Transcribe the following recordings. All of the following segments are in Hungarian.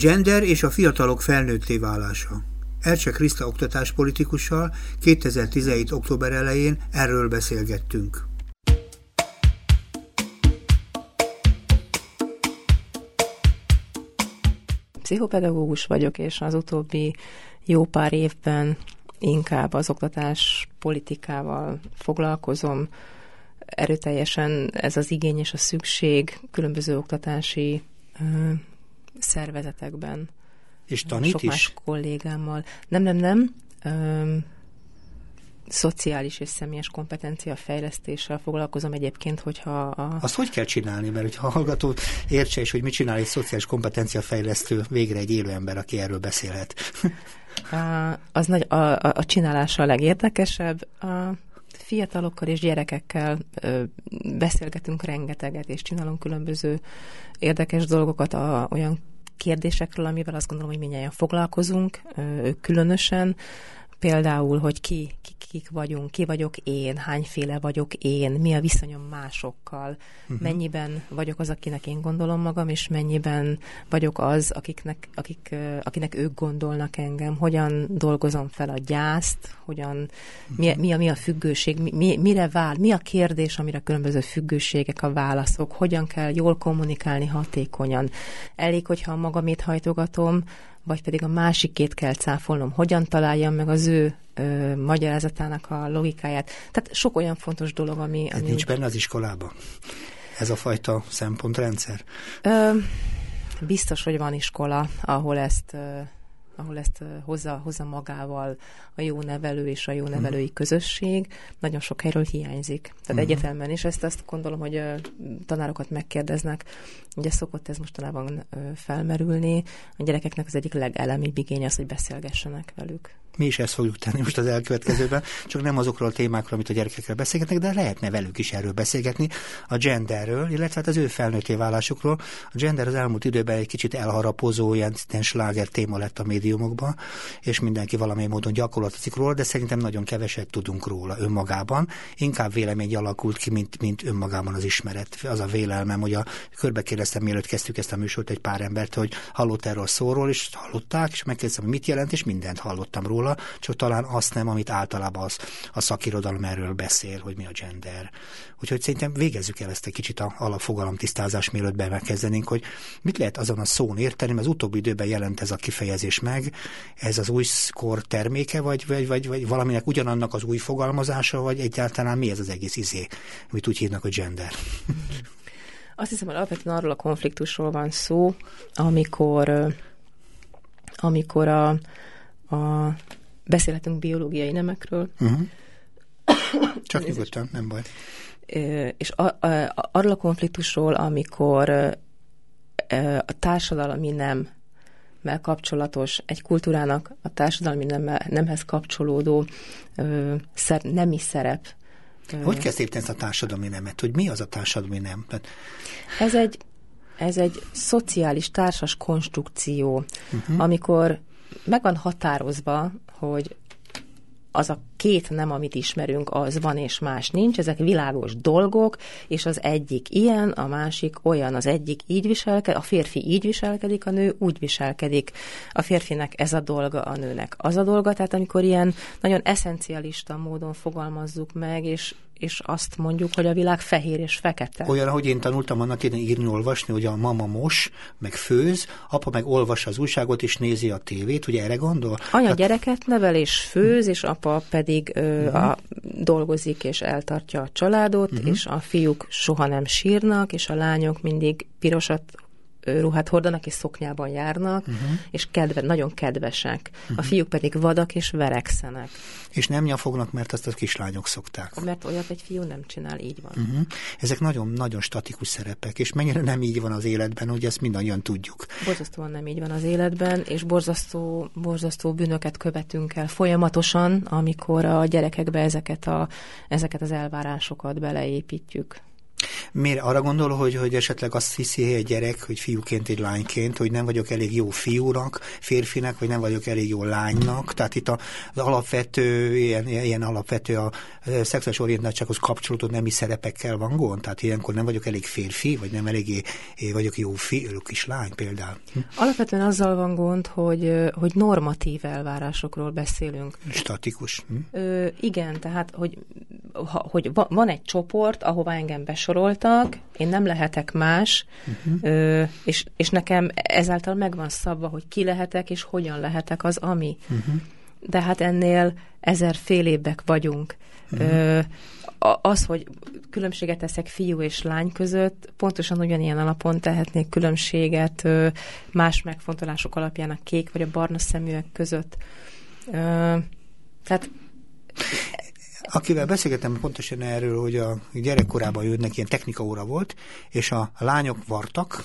Gender és a fiatalok felnőtté válása. Ercse Kriszta oktatáspolitikussal 2017. október elején erről beszélgettünk. Pszichopedagógus vagyok, és az utóbbi jó pár évben inkább az oktatás politikával foglalkozom. Erőteljesen ez az igény és a szükség különböző oktatási szervezetekben. És tanít Sok is? más kollégámmal. Nem, nem, nem. Ö, szociális és személyes kompetencia fejlesztéssel foglalkozom egyébként, hogyha a... Azt hogy kell csinálni? Mert hogyha a hallgató értse is, hogy mit csinál egy szociális kompetencia fejlesztő, végre egy élő ember, aki erről beszélhet. Az nagy, a, a, a csinálása a legérdekesebb. A fiatalokkal és gyerekekkel ö, beszélgetünk rengeteget, és csinálunk különböző érdekes dolgokat, a, olyan kérdésekről, amivel azt gondolom, hogy mindjárt foglalkozunk, ők különösen. Például, hogy ki, ki, kik vagyunk, ki vagyok én, hányféle vagyok én, mi a viszonyom másokkal, uh-huh. mennyiben vagyok az, akinek én gondolom magam, és mennyiben vagyok az, akiknek, akik, akinek ők gondolnak engem, hogyan dolgozom fel a gyászt, hogyan, uh-huh. mi, mi, a, mi a függőség, mi, mire vár, mi a kérdés, amire különböző függőségek a válaszok, hogyan kell jól kommunikálni hatékonyan. Elég, hogyha magamét hajtogatom, vagy pedig a másikét kell cáfolnom, hogyan találjam meg az ő ö, magyarázatának a logikáját. Tehát sok olyan fontos dolog, ami... Ez ami... nincs benne az iskolában? Ez a fajta szempontrendszer? Ö, biztos, hogy van iskola, ahol ezt... Ö, ahol ezt hozza, hozza magával a jó nevelő és a jó mhm. nevelői uh-huh. közösség, nagyon sok helyről hiányzik. Tehát uh-huh. egyetemben is ezt azt gondolom, hogy tanárokat megkérdeznek. Ugye szokott ez mostanában felmerülni. A gyerekeknek az egyik legelemibb igény az, hogy beszélgessenek velük. Mi is ezt fogjuk tenni most az elkövetkezőben, csak nem azokról a témákról, amit a gyerekekkel beszélgetnek, de lehetne velük is erről beszélgetni, a genderről, illetve hát az ő felnőtté válásukról. A gender az elmúlt időben egy kicsit elharapozó, ilyen, sláger téma lett a médiumokban, és mindenki valamilyen módon gyakorlatozik róla, de szerintem nagyon keveset tudunk róla önmagában. Inkább vélemény alakult ki, mint, mint önmagában az ismeret. Az a vélelmem, hogy a körbe kérdeztem, mielőtt kezdtük ezt a műsort egy pár embert, hogy hallott erről szóról, és hallották, és megkérdeztem, hogy mit jelent, és mindent hallottam róla róla, csak talán azt nem, amit általában az, a szakirodalom erről beszél, hogy mi a gender. Úgyhogy szerintem végezzük el ezt egy kicsit a alapfogalom tisztázás, mielőtt megkezdenénk, hogy mit lehet azon a szón érteni, mert az utóbbi időben jelent ez a kifejezés meg, ez az új kor terméke, vagy, vagy, vagy, vagy valaminek ugyanannak az új fogalmazása, vagy egyáltalán mi ez az egész izé, amit úgy hívnak, hogy gender. Azt hiszem, hogy alapvetően arról a konfliktusról van szó, amikor amikor a, a beszélhetünk biológiai nemekről. Uh-huh. Csak nyugodtan, nem baj. És a, a, arról a konfliktusról, amikor a társadalmi nem mel kapcsolatos, egy kultúrának a társadalmi nem, nemhez kapcsolódó ö, szer, nemi szerep. Hogy kezd érteni a társadalmi nemet? Hogy mi az a társadalmi nem? Ez egy, ez egy szociális társas konstrukció, uh-huh. amikor meg van határozva, hogy az a két nem, amit ismerünk, az van és más nincs, ezek világos dolgok, és az egyik ilyen, a másik olyan, az egyik így viselkedik, a férfi így viselkedik, a nő úgy viselkedik. A férfinek ez a dolga, a nőnek az a dolga, tehát amikor ilyen nagyon eszencialista módon fogalmazzuk meg, és és azt mondjuk, hogy a világ fehér és fekete. Olyan, ahogy én tanultam annak idején írni, olvasni, hogy a mama mos, meg főz, apa meg olvas az újságot és nézi a tévét, ugye erre gondol? Anya hát... gyereket nevel és főz, és apa pedig ö, uh-huh. a, dolgozik és eltartja a családot, uh-huh. és a fiúk soha nem sírnak, és a lányok mindig pirosat ruhát hordanak és szoknyában járnak, uh-huh. és kedve, nagyon kedvesek. Uh-huh. A fiúk pedig vadak és verekszenek. És nem nyafognak, mert azt a kislányok szokták. Mert olyat egy fiú nem csinál, így van. Uh-huh. Ezek nagyon-nagyon statikus szerepek, és mennyire nem így van az életben, hogy ezt mindannyian tudjuk. Borzasztóan nem így van az életben, és borzasztó, borzasztó bűnöket követünk el folyamatosan, amikor a gyerekekbe ezeket, a, ezeket az elvárásokat beleépítjük. Miért arra gondol, hogy, hogy esetleg azt hiszi egy gyerek, hogy fiúként, egy lányként, hogy nem vagyok elég jó fiúnak, férfinek, vagy nem vagyok elég jó lánynak. Tehát itt az alapvető, ilyen, ilyen alapvető a szexuális orientáltsághoz kapcsolódó nemi szerepekkel van gond. Tehát ilyenkor nem vagyok elég férfi, vagy nem elég vagyok jó fiú, kislány például. Hm? Alapvetően azzal van gond, hogy, hogy normatív elvárásokról beszélünk. Statikus. Hm? Ö, igen, tehát, hogy, ha, hogy van egy csoport, ahova engem besoroltak, én nem lehetek más, uh-huh. ö, és, és nekem ezáltal megvan szabva, hogy ki lehetek, és hogyan lehetek az, ami. Uh-huh. De hát ennél ezer fél évek vagyunk. Uh-huh. Ö, az, hogy különbséget teszek fiú és lány között, pontosan ugyanilyen alapon tehetnék különbséget más megfontolások alapján a kék vagy a barna szeműek között. Tehát Akivel beszélgettem pontosan erről, hogy a gyerekkorában jönnek, ilyen technikaóra volt, és a lányok vartak,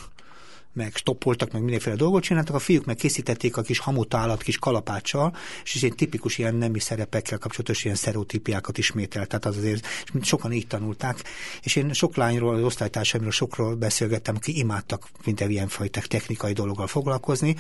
meg stoppoltak, meg mindenféle dolgot csináltak, a fiúk meg készítették a kis hamutálat, kis kalapáccsal, és egy tipikus ilyen nemi szerepekkel kapcsolatos ilyen sztereotípiákat ismételt, tehát az azért, és sokan így tanulták, és én sok lányról, az osztálytársaimról sokról beszélgettem, aki imádtak mint ilyen fajta technikai dologgal foglalkozni,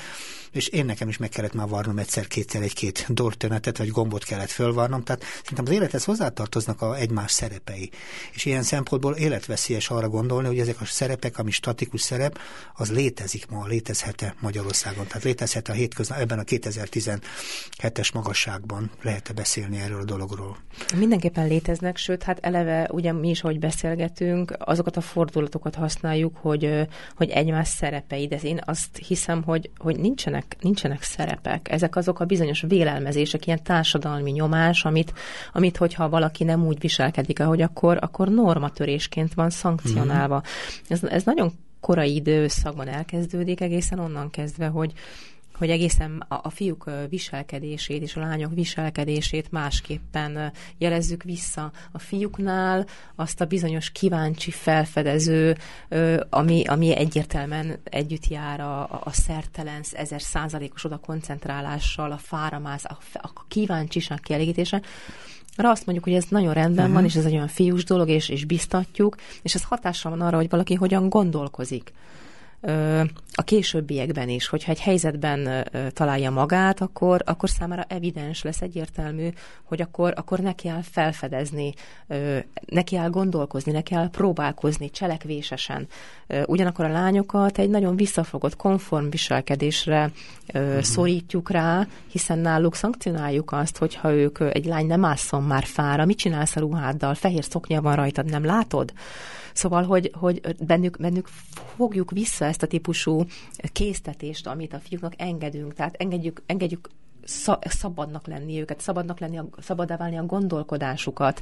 és én nekem is meg kellett már varnom egyszer-kétszer egy-két dortönetet, vagy gombot kellett fölvarnom, tehát szerintem az élethez hozzátartoznak a egymás szerepei. És ilyen szempontból életveszélyes arra gondolni, hogy ezek a szerepek, ami statikus szerep, az létezik ma, létezhet-e Magyarországon, tehát létezhet a hétköznap, ebben a 2017-es magasságban lehet-e beszélni erről a dologról? Mindenképpen léteznek, sőt, hát eleve ugye mi is, hogy beszélgetünk, azokat a fordulatokat használjuk, hogy, hogy egymás szerepei, de én azt hiszem, hogy, hogy nincsenek, nincsenek szerepek. Ezek azok a bizonyos vélelmezések, ilyen társadalmi nyomás, amit, amit hogyha valaki nem úgy viselkedik, ahogy akkor, akkor normatörésként van szankcionálva. Mm. Ez, ez nagyon korai időszakban elkezdődik, egészen onnan kezdve, hogy hogy egészen a, fiúk viselkedését és a lányok viselkedését másképpen jelezzük vissza. A fiúknál azt a bizonyos kíváncsi, felfedező, ami, ami egyértelműen együtt jár a, a szertelen, ezer százalékos oda koncentrálással, a fáramász, a, a kíváncsiság kielégítése, arra azt mondjuk, hogy ez nagyon rendben uh-huh. van, és ez egy olyan fiús dolog, és, és biztatjuk, és ez hatással van arra, hogy valaki hogyan gondolkozik a későbbiekben is, hogyha egy helyzetben találja magát, akkor, akkor számára evidens lesz egyértelmű, hogy akkor, akkor neki áll felfedezni, neki áll gondolkozni, neki áll próbálkozni cselekvésesen. Ugyanakkor a lányokat egy nagyon visszafogott, konform viselkedésre uh-huh. szorítjuk rá, hiszen náluk szankcionáljuk azt, hogyha ők egy lány nem ásszon már fára, mit csinálsz a ruháddal, fehér szoknya van rajtad, nem látod? Szóval, hogy, hogy bennük, bennük fogjuk vissza ezt a típusú késztetést, amit a fiúknak engedünk. Tehát engedjük, engedjük szabadnak lenni őket, szabadnak lenni, szabadá válni a gondolkodásukat,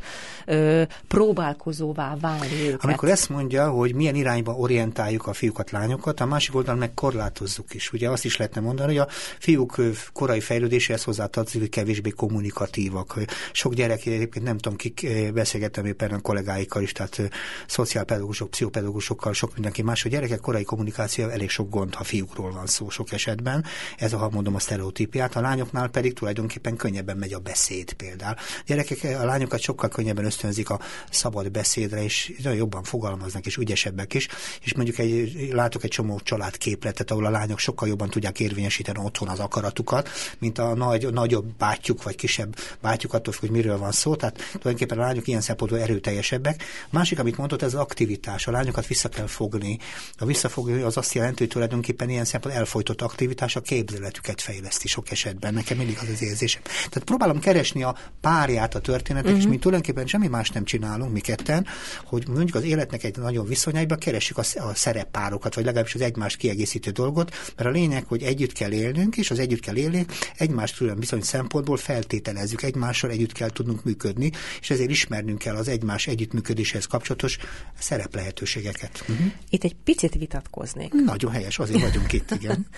próbálkozóvá válni őket. Amikor ezt mondja, hogy milyen irányba orientáljuk a fiúkat, lányokat, a másik oldalon meg korlátozzuk is. Ugye azt is lehetne mondani, hogy a fiúk korai fejlődéséhez hozzátartozik, hogy kevésbé kommunikatívak. Sok gyerek, egyébként nem tudom, kik beszélgettem éppen a kollégáikkal is, tehát szociálpedagógusok, pszichopedagógusokkal, sok mindenki más, hogy gyerekek korai kommunikáció elég sok gond, ha fiúkról van szó sok esetben. Ez ha mondom, a sztereotípiát. A lányok lányoknál pedig tulajdonképpen könnyebben megy a beszéd például. Gyerekek, a lányokat sokkal könnyebben ösztönzik a szabad beszédre, és nagyon jobban fogalmaznak, és ügyesebbek is. És mondjuk egy, látok egy csomó családképletet, ahol a lányok sokkal jobban tudják érvényesíteni otthon az akaratukat, mint a nagy, nagyobb bátyjuk, vagy kisebb bátyjuk, attól hogy miről van szó. Tehát tulajdonképpen a lányok ilyen szempontból erőteljesebbek. A másik, amit mondott, ez az aktivitás. A lányokat vissza kell fogni. A visszafogni az azt jelenti, hogy tulajdonképpen ilyen szempontból elfolytott aktivitás a képzeletüket fejleszti sok esetben nekem mindig az az érzésem. Tehát próbálom keresni a párját a történetek, uh-huh. és mi tulajdonképpen semmi más nem csinálunk, mi ketten, hogy mondjuk az életnek egy nagyon viszonyaiban keressük a, a szereppárokat, vagy legalábbis az egymást kiegészítő dolgot, mert a lényeg, hogy együtt kell élnünk, és az együtt kell élni, egymást külön viszony szempontból feltételezzük, egymással együtt kell tudnunk működni, és ezért ismernünk kell az egymás együttműködéshez kapcsolatos szerep lehetőségeket. Uh-huh. Itt egy picit vitatkoznék. Nagyon helyes, azért vagyunk itt, igen.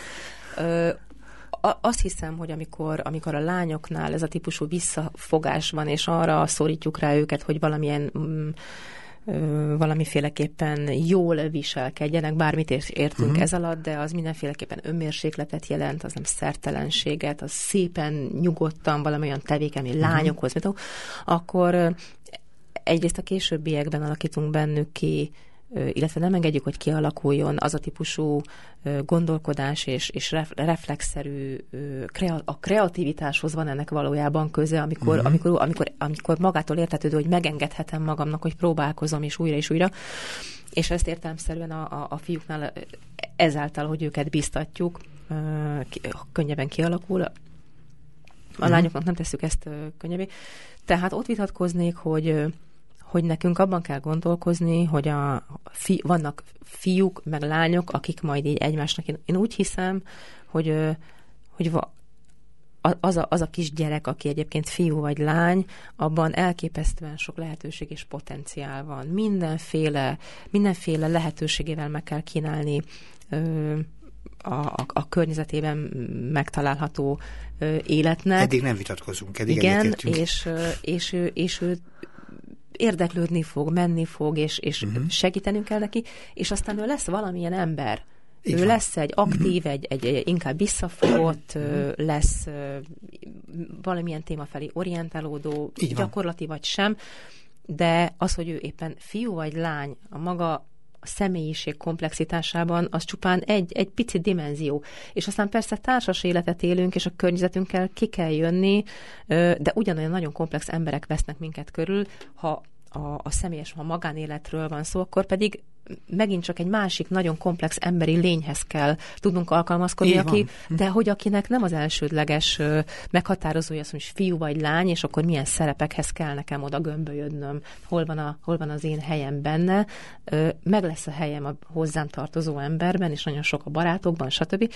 azt hiszem, hogy amikor, amikor a lányoknál ez a típusú visszafogás van, és arra szorítjuk rá őket, hogy valamilyen mm, valamiféleképpen jól viselkedjenek, bármit értünk uh-huh. ez alatt, de az mindenféleképpen önmérsékletet jelent, az nem szertelenséget, az szépen, nyugodtan valamilyen tevékeny, uh-huh. lányokhoz, mint akkor egyrészt a későbbiekben alakítunk bennük ki illetve nem engedjük, hogy kialakuljon az a típusú gondolkodás és, és reflexzerű a kreativitáshoz van ennek valójában köze, amikor, uh-huh. amikor, amikor, amikor magától értetődő, hogy megengedhetem magamnak, hogy próbálkozom és újra és újra. És ezt értelemszerűen a, a, a fiúknál ezáltal, hogy őket biztatjuk, könnyebben kialakul. A uh-huh. lányoknak nem tesszük ezt könnyebbé. Tehát ott vitatkoznék, hogy hogy nekünk abban kell gondolkozni, hogy a fi, vannak fiúk, meg lányok, akik majd így egymásnak, én, én úgy hiszem, hogy, hogy az a, az a kis gyerek, aki egyébként fiú vagy lány, abban elképesztően sok lehetőség és potenciál van. Mindenféle, mindenféle lehetőségével meg kell kínálni ö, a, a, a környezetében megtalálható ö, életnek. Eddig nem vitatkozunk, eddig Igen, és, és, és, és ő érdeklődni fog, menni fog, és, és uh-huh. segítenünk kell neki, és aztán ő lesz valamilyen ember. Így ő van. lesz egy aktív, uh-huh. egy, egy, egy inkább visszafogott, uh-huh. lesz valamilyen téma felé orientálódó, Így gyakorlati van. vagy sem, de az, hogy ő éppen fiú vagy lány, a maga személyiség komplexitásában az csupán egy, egy pici dimenzió. És aztán persze társas életet élünk, és a környezetünkkel ki kell jönni, de ugyanolyan nagyon komplex emberek vesznek minket körül, ha a, a személyes, ha magánéletről van szó, akkor pedig megint csak egy másik nagyon komplex emberi lényhez kell tudnunk alkalmazkodni, aki, de hogy akinek nem az elsődleges meghatározója az, hogy fiú vagy lány, és akkor milyen szerepekhez kell nekem oda gömbölyödnöm, hol van, a, hol van az én helyem benne, meg lesz a helyem a hozzám tartozó emberben, és nagyon sok a barátokban, stb.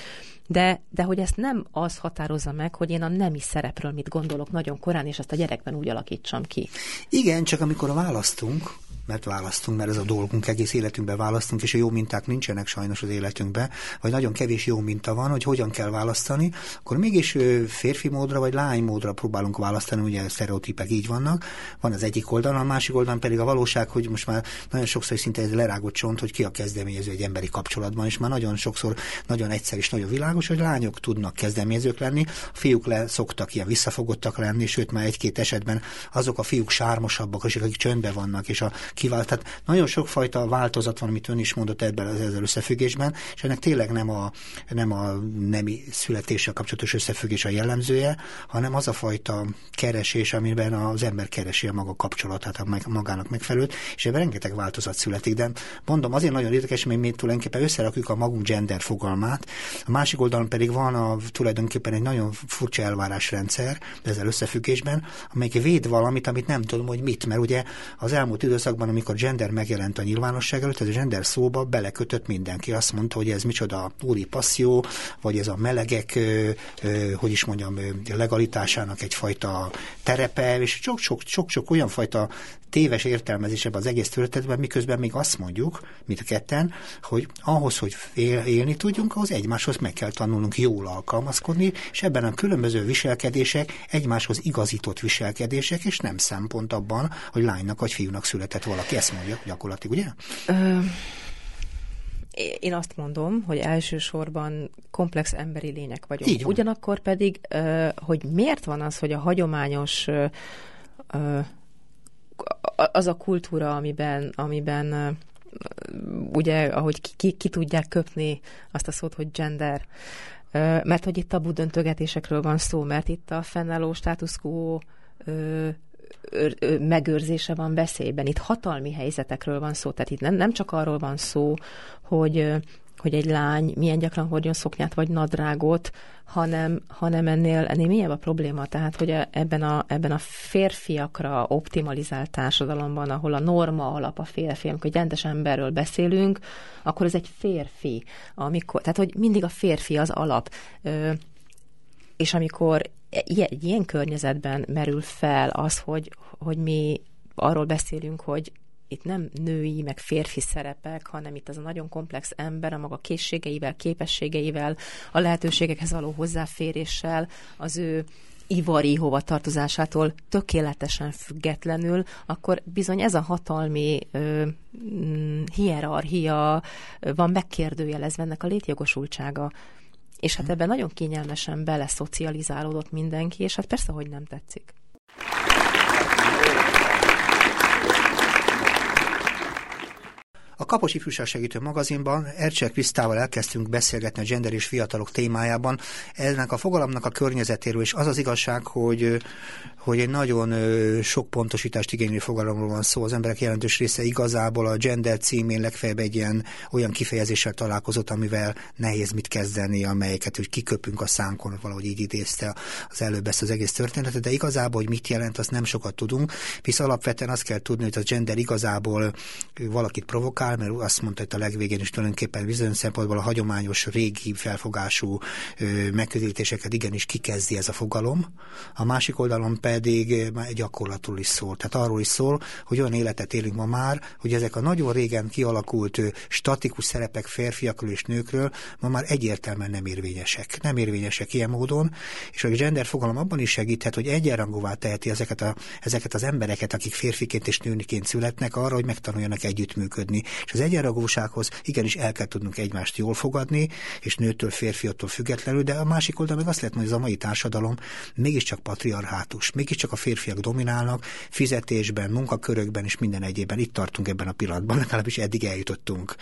De, de hogy ezt nem az határozza meg, hogy én a nemi szerepről mit gondolok nagyon korán, és ezt a gyerekben úgy alakítsam ki. Igen, csak amikor választunk, mert választunk, mert ez a dolgunk, egész életünkben választunk, és a jó minták nincsenek sajnos az életünkben, vagy nagyon kevés jó minta van, hogy hogyan kell választani, akkor mégis férfi módra vagy lány módra próbálunk választani, ugye sztereotípek így vannak, van az egyik oldalon, a másik oldalon pedig a valóság, hogy most már nagyon sokszor szinte ez lerágott csont, hogy ki a kezdeményező egy emberi kapcsolatban, és már nagyon sokszor nagyon egyszer és nagyon világos, hogy lányok tudnak kezdeményezők lenni, a fiúk le szoktak ilyen visszafogottak lenni, sőt már egy-két esetben azok a fiúk sármosabbak, akik csöndben vannak, és a kivált. Tehát nagyon sokfajta változat van, amit ön is mondott ebben az ezzel összefüggésben, és ennek tényleg nem a, nem a nemi születéssel kapcsolatos összefüggés a jellemzője, hanem az a fajta keresés, amiben az ember keresi a maga kapcsolatát, a magának megfelelőt, és ebben rengeteg változat születik. De mondom, azért nagyon érdekes, mert mi tulajdonképpen összerakjuk a magunk gender fogalmát, a másik oldalon pedig van a, tulajdonképpen egy nagyon furcsa elvárásrendszer ezzel összefüggésben, amelyik véd valamit, amit nem tudom, hogy mit, mert ugye az elmúlt időszakban amikor gender megjelent a nyilvánosság előtt, ez a gender szóba belekötött mindenki. Azt mondta, hogy ez micsoda úri passzió, vagy ez a melegek, hogy is mondjam, legalitásának egyfajta terepe, és sok-sok olyan fajta téves értelmezése az egész történetben, miközben még azt mondjuk, mint a ketten, hogy ahhoz, hogy él, élni tudjunk, ahhoz egymáshoz meg kell tanulnunk jól alkalmazkodni, és ebben a különböző viselkedések egymáshoz igazított viselkedések, és nem szempont abban, hogy lánynak vagy fiúnak született valaki. Ezt mondja gyakorlatilag, ugye? Ö... Én azt mondom, hogy elsősorban komplex emberi lények vagyunk. Ugyanakkor pedig, hogy miért van az, hogy a hagyományos az a kultúra, amiben, amiben ugye, ahogy ki, ki, ki tudják köpni azt a szót, hogy gender, mert hogy itt tabu döntögetésekről van szó, mert itt a fennálló status quo megőrzése van veszélyben. Itt hatalmi helyzetekről van szó, tehát itt nem, nem csak arról van szó, hogy hogy egy lány milyen gyakran hordjon szoknyát vagy nadrágot, hanem, hanem ennél, ennél mélyebb a probléma. Tehát, hogy ebben a, ebben a férfiakra optimalizált társadalomban, ahol a norma alap a férfi, amikor egy rendes emberről beszélünk, akkor ez egy férfi. Amikor, tehát, hogy mindig a férfi az alap. Ö, és amikor egy ilyen környezetben merül fel az, hogy, hogy mi arról beszélünk, hogy itt nem női, meg férfi szerepek, hanem itt az a nagyon komplex ember a maga készségeivel, képességeivel, a lehetőségekhez való hozzáféréssel, az ő ivari hovatartozásától tökéletesen függetlenül, akkor bizony ez a hatalmi ö, mm, hierarchia van megkérdőjelezve ennek a létjogosultsága. És hát ebben nagyon kényelmesen beleszocializálódott mindenki, és hát persze, hogy nem tetszik. Kapos Ifjúság Segítő magazinban Ercsel Krisztával elkezdtünk beszélgetni a gender és fiatalok témájában. Ennek a fogalomnak a környezetéről, és az az igazság, hogy, hogy egy nagyon sok pontosítást igénylő fogalomról van szó. Az emberek jelentős része igazából a gender címén legfeljebb egy ilyen olyan kifejezéssel találkozott, amivel nehéz mit kezdeni, amelyeket hogy kiköpünk a szánkon, valahogy így idézte az előbb ezt az egész történetet, de igazából, hogy mit jelent, azt nem sokat tudunk, visz alapvetően azt kell tudni, hogy a gender igazából valakit provokál, mert azt mondta hogy a legvégén is tulajdonképpen bizonyos szempontból a hagyományos régi felfogású megközelítéseket igenis kikezdi ez a fogalom. A másik oldalon pedig már gyakorlatról is szól. Tehát arról is szól, hogy olyan életet élünk ma már, hogy ezek a nagyon régen kialakult statikus szerepek férfiakról és nőkről ma már egyértelműen nem érvényesek. Nem érvényesek ilyen módon, és a gender fogalom abban is segíthet, hogy egyenrangúvá teheti ezeket, a, ezeket az embereket, akik férfiként és nőniként születnek, arra, hogy megtanuljanak együttműködni. És az egyenrangúsághoz igenis el kell tudnunk egymást jól fogadni, és nőtől, férfiattól függetlenül, de a másik oldal meg azt lehet mondani, hogy ez a mai társadalom mégiscsak patriarhátus, mégiscsak a férfiak dominálnak fizetésben, munkakörökben és minden egyében. Itt tartunk ebben a pillanatban, legalábbis eddig eljutottunk.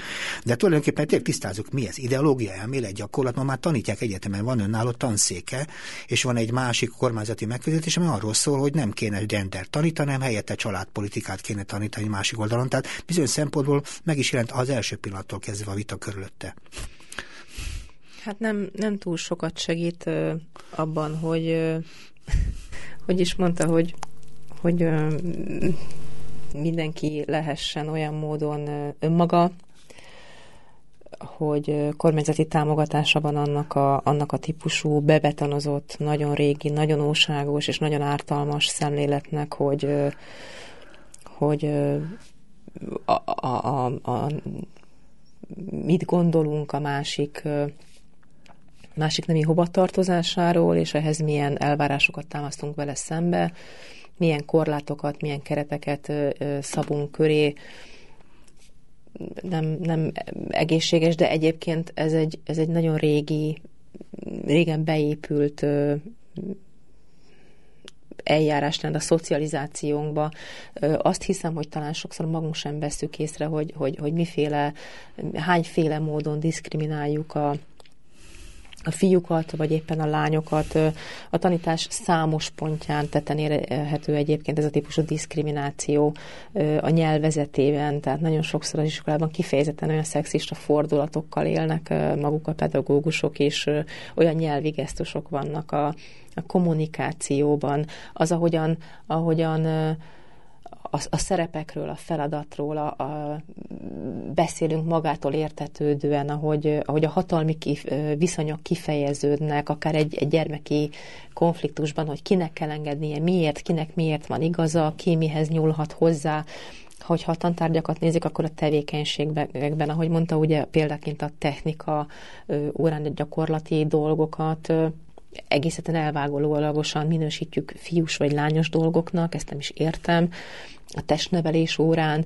De tulajdonképpen tényleg tisztázunk, mi ez ideológia, elmélet, gyakorlat, ma már tanítják egyetemen, van önálló tanszéke, és van egy másik kormányzati megközelítés, ami arról szól, hogy nem kéne gender tanítani, hanem helyette családpolitikát kéne tanítani másik oldalon. Tehát bizonyos szempontból meg is jelent az első pillanattól kezdve a vita körülötte. Hát nem, nem túl sokat segít uh, abban, hogy uh, hogy is mondta, hogy, hogy uh, mindenki lehessen olyan módon uh, önmaga, hogy kormányzati támogatása van annak a, annak a típusú bebetonozott, nagyon régi, nagyon óságos és nagyon ártalmas szemléletnek, hogy, hogy a, a, a, mit gondolunk a másik másik nemi hovatartozásáról, és ehhez milyen elvárásokat támasztunk vele szembe, milyen korlátokat, milyen kereteket szabunk köré, nem, nem egészséges, de egyébként ez egy, ez egy nagyon régi, régen beépült eljárás lenne a szocializációnkba. Azt hiszem, hogy talán sokszor magunk sem veszük észre, hogy, hogy, hogy miféle, hányféle módon diszkrimináljuk a, a fiúkat, vagy éppen a lányokat a tanítás számos pontján tetten érhető egyébként ez a típusú diszkrimináció a nyelvezetében, tehát nagyon sokszor az iskolában kifejezetten olyan szexista fordulatokkal élnek maguk a pedagógusok, és olyan nyelvi vannak a, a kommunikációban, az, ahogyan, ahogyan a, a szerepekről, a feladatról, a, a, beszélünk magától értetődően, ahogy, ahogy a hatalmi kif, viszonyok kifejeződnek, akár egy, egy gyermeki konfliktusban, hogy kinek kell engednie, miért, kinek miért van igaza, ki mihez nyúlhat hozzá, hogyha a tantárgyakat nézik, akkor a tevékenységben, ahogy mondta, ugye példaként a technika órán gyakorlati dolgokat, egészen elvágólagosan minősítjük fiús vagy lányos dolgoknak, ezt nem is értem a testnevelés órán,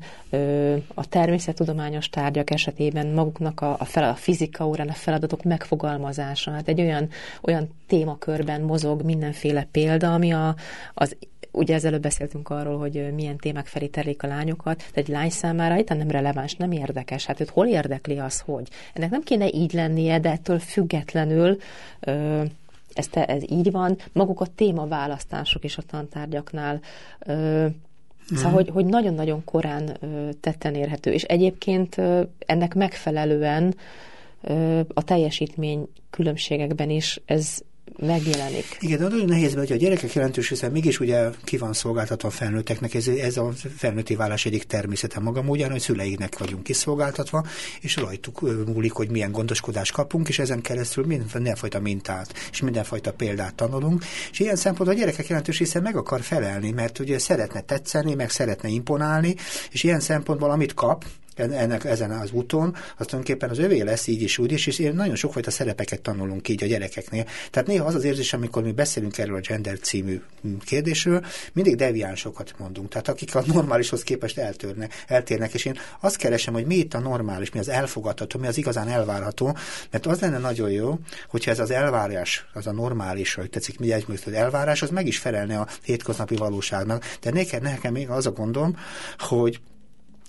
a természettudományos tárgyak esetében maguknak a, a, fel, a fizika órán a feladatok megfogalmazása. Hát egy olyan, olyan témakörben mozog mindenféle példa, ami a, az ugye ezelőtt beszéltünk arról, hogy milyen témák felé terlik a lányokat, de egy lány számára itt nem releváns, nem érdekes. Hát őt hol érdekli az, hogy? Ennek nem kéne így lennie, de ettől függetlenül ö, ez, te, ez így van. Maguk a témaválasztások is a tantárgyaknál ö, Szóval, mm. hogy, hogy nagyon-nagyon korán ö, tetten érhető. És egyébként ö, ennek megfelelően ö, a teljesítmény különbségekben is ez megjelenik. Igen, de nagyon nehéz, hogy a gyerekek jelentős része mégis ugye ki van szolgáltatva a felnőtteknek, ez, ez a felnőtti válás egyik természete maga módján, hogy szüleiknek vagyunk kiszolgáltatva, és rajtuk múlik, hogy milyen gondoskodást kapunk, és ezen keresztül mindenfajta mintát és mindenfajta példát tanulunk, és ilyen szempontból a gyerekek jelentős része meg akar felelni, mert ugye szeretne tetszeni, meg szeretne imponálni, és ilyen szempontból amit kap, ennek, ezen az úton, az tulajdonképpen az övé lesz így is, úgy is, és nagyon sokfajta szerepeket tanulunk így a gyerekeknél. Tehát néha az az érzés, amikor mi beszélünk erről a gender című kérdésről, mindig deviánsokat mondunk, tehát akik a normálishoz képest eltörnek, eltérnek, és én azt keresem, hogy mi itt a normális, mi az elfogadható, mi az igazán elvárható, mert az lenne nagyon jó, hogyha ez az elvárás, az a normális, hogy tetszik, mi egy elvárás, az meg is felelne a hétköznapi valóságnak. De nekem, nekem még az a gondom, hogy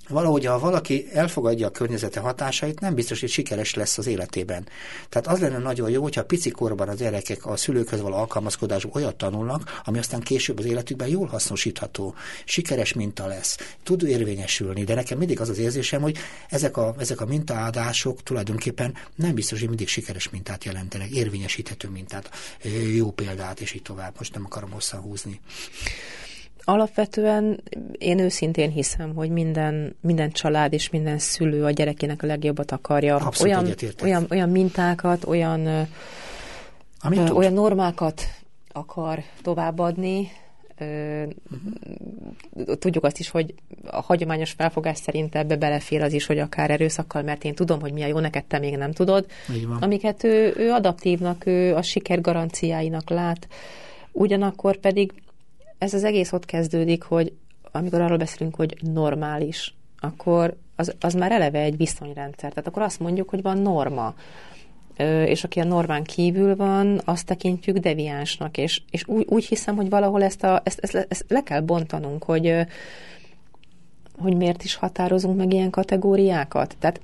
valahogy ha valaki elfogadja a környezete hatásait, nem biztos, hogy sikeres lesz az életében. Tehát az lenne nagyon jó, hogyha pici korban az gyerekek a szülőkhöz való alkalmazkodásban olyat tanulnak, ami aztán később az életükben jól hasznosítható, sikeres minta lesz, tud érvényesülni, de nekem mindig az az érzésem, hogy ezek a, ezek a mintaadások tulajdonképpen nem biztos, hogy mindig sikeres mintát jelentenek, érvényesíthető mintát, jó példát, és így tovább. Most nem akarom hosszan húzni. Alapvetően én őszintén hiszem, hogy minden, minden család és minden szülő a gyerekének a legjobbat akarja. Abszolút olyan, olyan, olyan mintákat, olyan, ö, olyan normákat akar továbbadni, Uh-huh. Tudjuk azt is, hogy a hagyományos felfogás szerint ebbe belefér az is, hogy akár erőszakkal, mert én tudom, hogy mi a jó, neked te még nem tudod. Amiket ő, ő adaptívnak, ő a siker garanciáinak lát. Ugyanakkor pedig ez az egész ott kezdődik, hogy amikor arról beszélünk, hogy normális, akkor az, az már eleve egy viszonyrendszer. Tehát akkor azt mondjuk, hogy van norma. És aki a normán kívül van, azt tekintjük deviánsnak. És, és úgy, úgy hiszem, hogy valahol ezt, a, ezt, ezt, ezt le kell bontanunk, hogy, hogy miért is határozunk meg ilyen kategóriákat. Tehát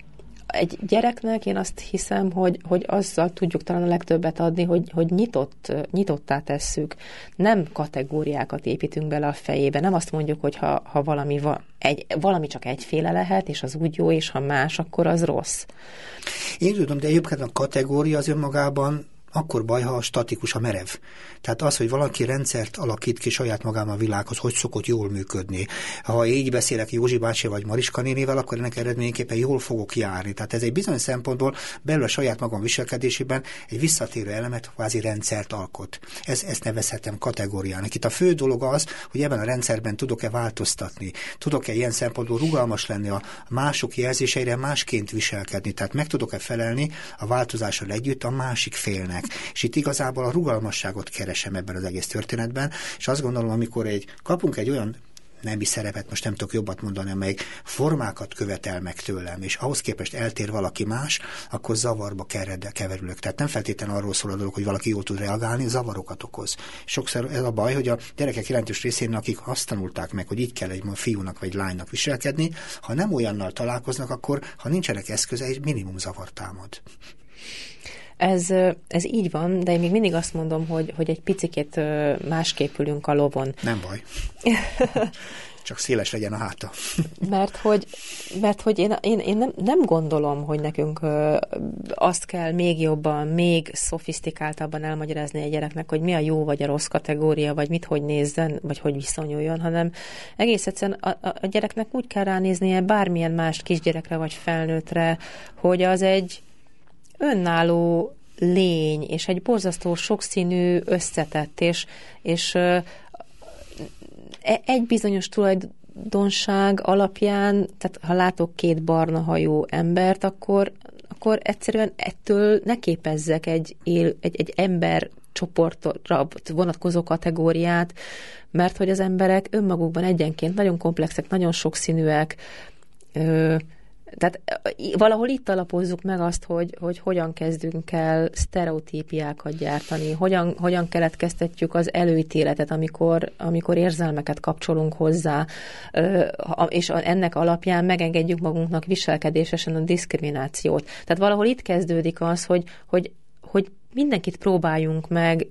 egy gyereknek én azt hiszem, hogy, hogy azzal tudjuk talán a legtöbbet adni, hogy, hogy nyitott, nyitottá tesszük. Nem kategóriákat építünk bele a fejébe. Nem azt mondjuk, hogy ha, ha valami, va, egy, valami csak egyféle lehet, és az úgy jó, és ha más, akkor az rossz. Én tudom, de egyébként a kategória az önmagában akkor baj, ha statikus, a merev. Tehát az, hogy valaki rendszert alakít ki saját magában a világhoz, hogy szokott jól működni. Ha így beszélek Józsi bácsi vagy Mariska nénével, akkor ennek eredményeképpen jól fogok járni. Tehát ez egy bizonyos szempontból belül a saját magam viselkedésében egy visszatérő elemet, kvázi rendszert alkot. Ez, ezt nevezhetem kategóriának. Itt a fő dolog az, hogy ebben a rendszerben tudok-e változtatni, tudok-e ilyen szempontból rugalmas lenni a mások jelzéseire, másként viselkedni. Tehát meg tudok-e felelni a változással együtt a másik félnek. És itt igazából a rugalmasságot keresem ebben az egész történetben, és azt gondolom, amikor egy, kapunk egy olyan nemi szerepet, most nem tudok jobbat mondani, amelyik formákat követel meg tőlem, és ahhoz képest eltér valaki más, akkor zavarba keverülök. Tehát nem feltétlenül arról szól a dolog, hogy valaki jól tud reagálni, zavarokat okoz. Sokszor ez a baj, hogy a gyerekek jelentős részén, akik azt tanulták meg, hogy így kell egy fiúnak vagy lánynak viselkedni, ha nem olyannal találkoznak, akkor ha nincsenek eszköze, egy minimum zavar támad. Ez, ez így van, de én még mindig azt mondom, hogy, hogy egy picikét másképp ülünk a lovon. Nem baj. Csak széles legyen a háta. mert hogy, mert hogy én, én, én nem, nem gondolom, hogy nekünk azt kell még jobban, még szofisztikáltabban elmagyarázni egy gyereknek, hogy mi a jó vagy a rossz kategória, vagy mit hogy nézzen, vagy hogy viszonyuljon, hanem egész egyszerűen a, a, gyereknek úgy kell ránéznie bármilyen más kisgyerekre vagy felnőttre, hogy az egy önálló lény, és egy borzasztó sokszínű, összetett, és, és e, egy bizonyos tulajdonság alapján, tehát ha látok két barna hajú embert, akkor, akkor egyszerűen ettől ne képezzek egy, él, egy, egy ember csoportra vonatkozó kategóriát, mert hogy az emberek önmagukban egyenként nagyon komplexek, nagyon sokszínűek, tehát valahol itt alapozzuk meg azt, hogy, hogy hogyan kezdünk el sztereotípiákat gyártani, hogyan, hogyan keletkeztetjük az előítéletet, amikor, amikor érzelmeket kapcsolunk hozzá, és ennek alapján megengedjük magunknak viselkedésesen a diszkriminációt. Tehát valahol itt kezdődik az, hogy, hogy, hogy mindenkit próbáljunk meg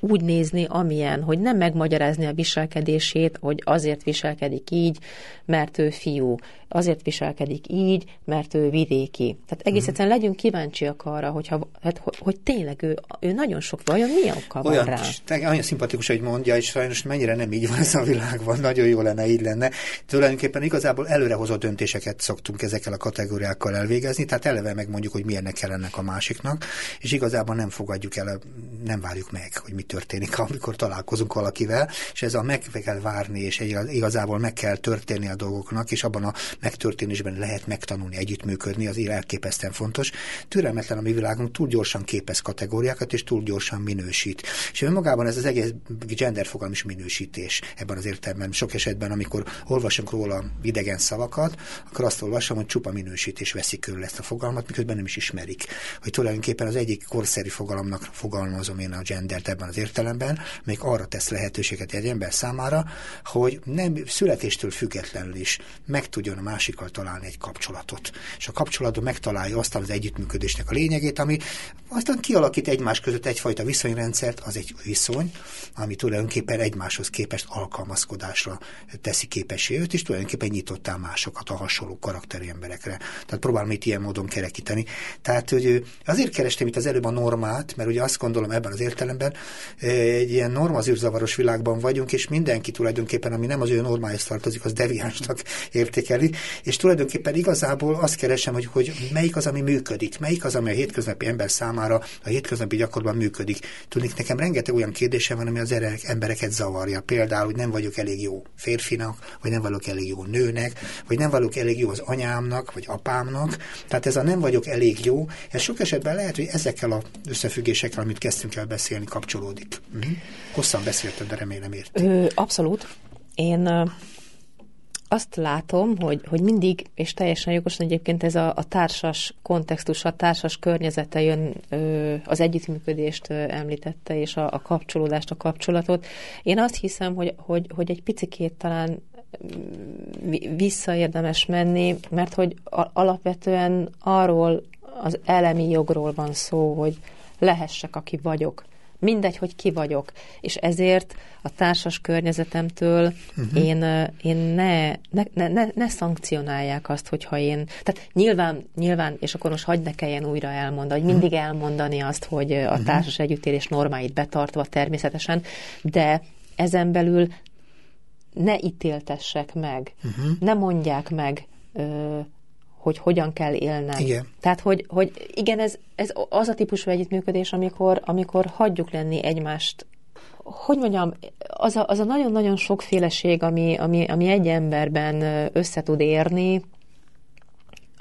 úgy nézni, amilyen, hogy nem megmagyarázni a viselkedését, hogy azért viselkedik így, mert ő fiú, azért viselkedik így, mert ő vidéki. Tehát egész mhm. egyszerűen legyünk kíváncsiak arra, hogyha, hát, hogy, hogy tényleg ő, ő nagyon sok, vajon mi oka olyan, van rá? Te, olyan szimpatikus, hogy mondja, és sajnos mennyire nem így van ez a világban, nagyon jó lenne, így lenne. Tulajdonképpen igazából előrehozott döntéseket szoktunk ezekkel a kategóriákkal elvégezni, tehát eleve megmondjuk, hogy milyennek kell ennek a másiknak, és igazából nem fogadjuk el, nem várjuk meg, hogy mi történik, amikor találkozunk valakivel, és ez a meg kell várni, és igazából meg kell történni a dolgoknak, és abban a megtörténésben lehet megtanulni, együttműködni, az elképesztően fontos. Türelmetlen a mi világunk, túl gyorsan képez kategóriákat, és túl gyorsan minősít. És önmagában ez az egész gender fogalom is minősítés ebben az értelemben. Sok esetben, amikor olvasunk róla idegen szavakat, akkor azt olvasom, hogy csupa minősítés veszi körül ezt a fogalmat, miközben nem is ismerik. Hogy tulajdonképpen az egyik korszeri fogalomnak fogalmazom én a gendert ebben az értelemben, még arra tesz lehetőséget egy ember számára, hogy nem születéstől függetlenül is meg tudjon a másikkal találni egy kapcsolatot. És a kapcsolatban megtalálja azt az együttműködésnek a lényegét, ami aztán kialakít egymás között egyfajta viszonyrendszert, az egy viszony, ami tulajdonképpen egymáshoz képest alkalmazkodásra teszi képessé őt, és tulajdonképpen nyitottá másokat a hasonló karakterű emberekre. Tehát próbálom itt ilyen módon kerekíteni. Tehát hogy azért kerestem itt az előbb a normát, mert ugye azt gondolom ebben az értelemben egy ilyen normazűrzavaros világban vagyunk, és mindenki tulajdonképpen, ami nem az ő normájához tartozik, az deviánsnak értékeli, és tulajdonképpen igazából azt keresem, hogy, hogy melyik az, ami működik, melyik az, ami a hétköznapi ember számára a hétköznapi gyakorlatban működik. Tudnék, nekem rengeteg olyan kérdése van, ami az embereket zavarja. Például, hogy nem vagyok elég jó férfinak, vagy nem vagyok elég jó nőnek, vagy nem vagyok elég jó az anyámnak, vagy apámnak. Tehát ez a nem vagyok elég jó, ez sok esetben lehet, hogy ezekkel az összefüggésekkel, amit kezdtünk el beszélni, kapcsolódik. Uh-huh. Hosszan beszéltem, de remélem ért. abszolút. Én azt látom, hogy, hogy mindig, és teljesen jogosan egyébként ez a, a társas kontextus, a társas környezete jön, ö, az együttműködést ö, említette, és a, a kapcsolódást, a kapcsolatot. Én azt hiszem, hogy, hogy, hogy egy picikét talán visszaérdemes menni, mert hogy alapvetően arról az elemi jogról van szó, hogy lehessek, aki vagyok mindegy, hogy ki vagyok. És ezért a társas környezetemtől uh-huh. én, én ne, ne, ne, ne, ne szankcionálják azt, hogyha én... Tehát nyilván, nyilván, és akkor most hagyd ne kelljen újra elmondani, hogy mindig elmondani azt, hogy a uh-huh. társas együttélés normáit betartva természetesen, de ezen belül ne ítéltessek meg, uh-huh. ne mondják meg ö, hogy hogyan kell élnem. Igen. Tehát, hogy, hogy igen, ez, ez az a típusú együttműködés, amikor, amikor hagyjuk lenni egymást hogy mondjam, az a, az a nagyon-nagyon sokféleség, ami, ami, ami egy emberben össze tud érni,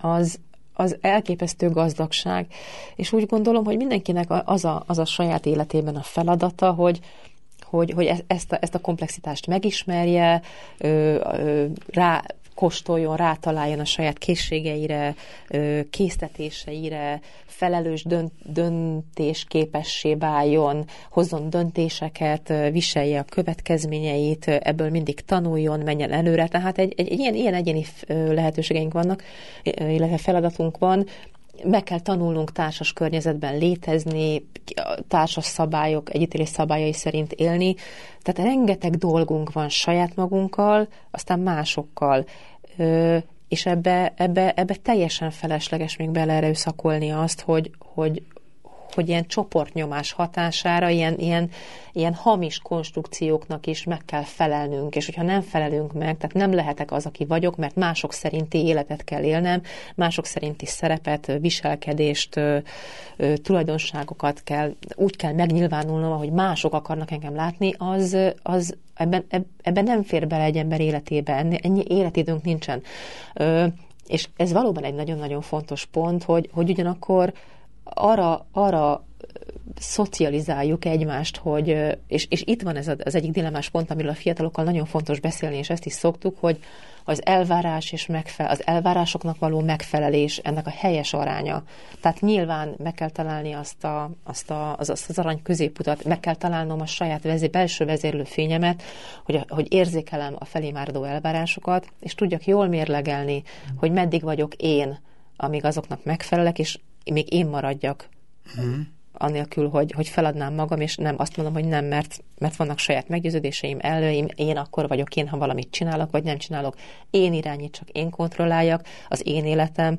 az, az elképesztő gazdagság. És úgy gondolom, hogy mindenkinek az a, az a saját életében a feladata, hogy, hogy, hogy e-, ezt, a, ezt a komplexitást megismerje, ö, ö, rá kóstoljon, rátaláljon a saját készségeire, késztetéseire, felelős dönt, döntés képessé váljon, hozzon döntéseket, viselje a következményeit, ebből mindig tanuljon, menjen előre. Tehát egy, egy, egy ilyen, ilyen egyéni lehetőségeink vannak, illetve feladatunk van, meg kell tanulnunk társas környezetben létezni, társas szabályok, együttélés szabályai szerint élni. Tehát rengeteg dolgunk van saját magunkkal, aztán másokkal. És ebbe, ebbe, ebbe teljesen felesleges még beleerőszakolni azt, hogy, hogy, hogy ilyen csoportnyomás hatására ilyen, ilyen, ilyen hamis konstrukcióknak is meg kell felelnünk, és hogyha nem felelünk meg, tehát nem lehetek az, aki vagyok, mert mások szerinti életet kell élnem, mások szerinti szerepet, viselkedést, tulajdonságokat kell, úgy kell megnyilvánulnom, ahogy mások akarnak engem látni, az, az ebben, ebben nem fér bele egy ember életébe, ennyi életidőnk nincsen. És ez valóban egy nagyon-nagyon fontos pont, hogy, hogy ugyanakkor arra, arra szocializáljuk egymást, hogy, és, és itt van ez az egyik dilemmás pont, amiről a fiatalokkal nagyon fontos beszélni, és ezt is szoktuk, hogy az elvárás és megfe- az elvárásoknak való megfelelés, ennek a helyes aránya. Tehát nyilván meg kell találni azt, a, azt, a, az, azt az arany középutat, meg kell találnom a saját vezé, belső vezérlő fényemet, hogy, hogy érzékelem a felé máradó elvárásokat, és tudjak jól mérlegelni, hogy meddig vagyok én, amíg azoknak megfelelek, és még én maradjak, hmm. anélkül, hogy, hogy feladnám magam, és nem azt mondom, hogy nem, mert, mert vannak saját meggyőződéseim, előim, én akkor vagyok én, ha valamit csinálok, vagy nem csinálok. Én irányítsak, én kontrolláljak, az én életem,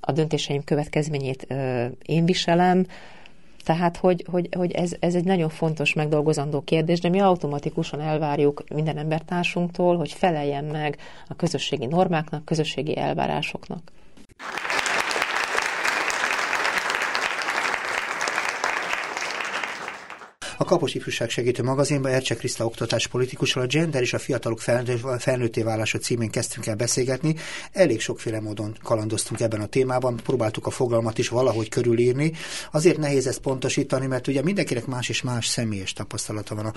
a döntéseim következményét ö, én viselem, tehát, hogy, hogy, hogy ez, ez egy nagyon fontos megdolgozandó kérdés, de mi automatikusan elvárjuk minden embertársunktól, hogy feleljen meg a közösségi normáknak, közösségi elvárásoknak. A Kapos Ifjúság Segítő magazinban Ercse Kriszta oktatás politikussal a gender és a fiatalok felnőtté válása címén kezdtünk el beszélgetni. Elég sokféle módon kalandoztunk ebben a témában, próbáltuk a fogalmat is valahogy körülírni. Azért nehéz ezt pontosítani, mert ugye mindenkinek más és más személyes tapasztalata van a,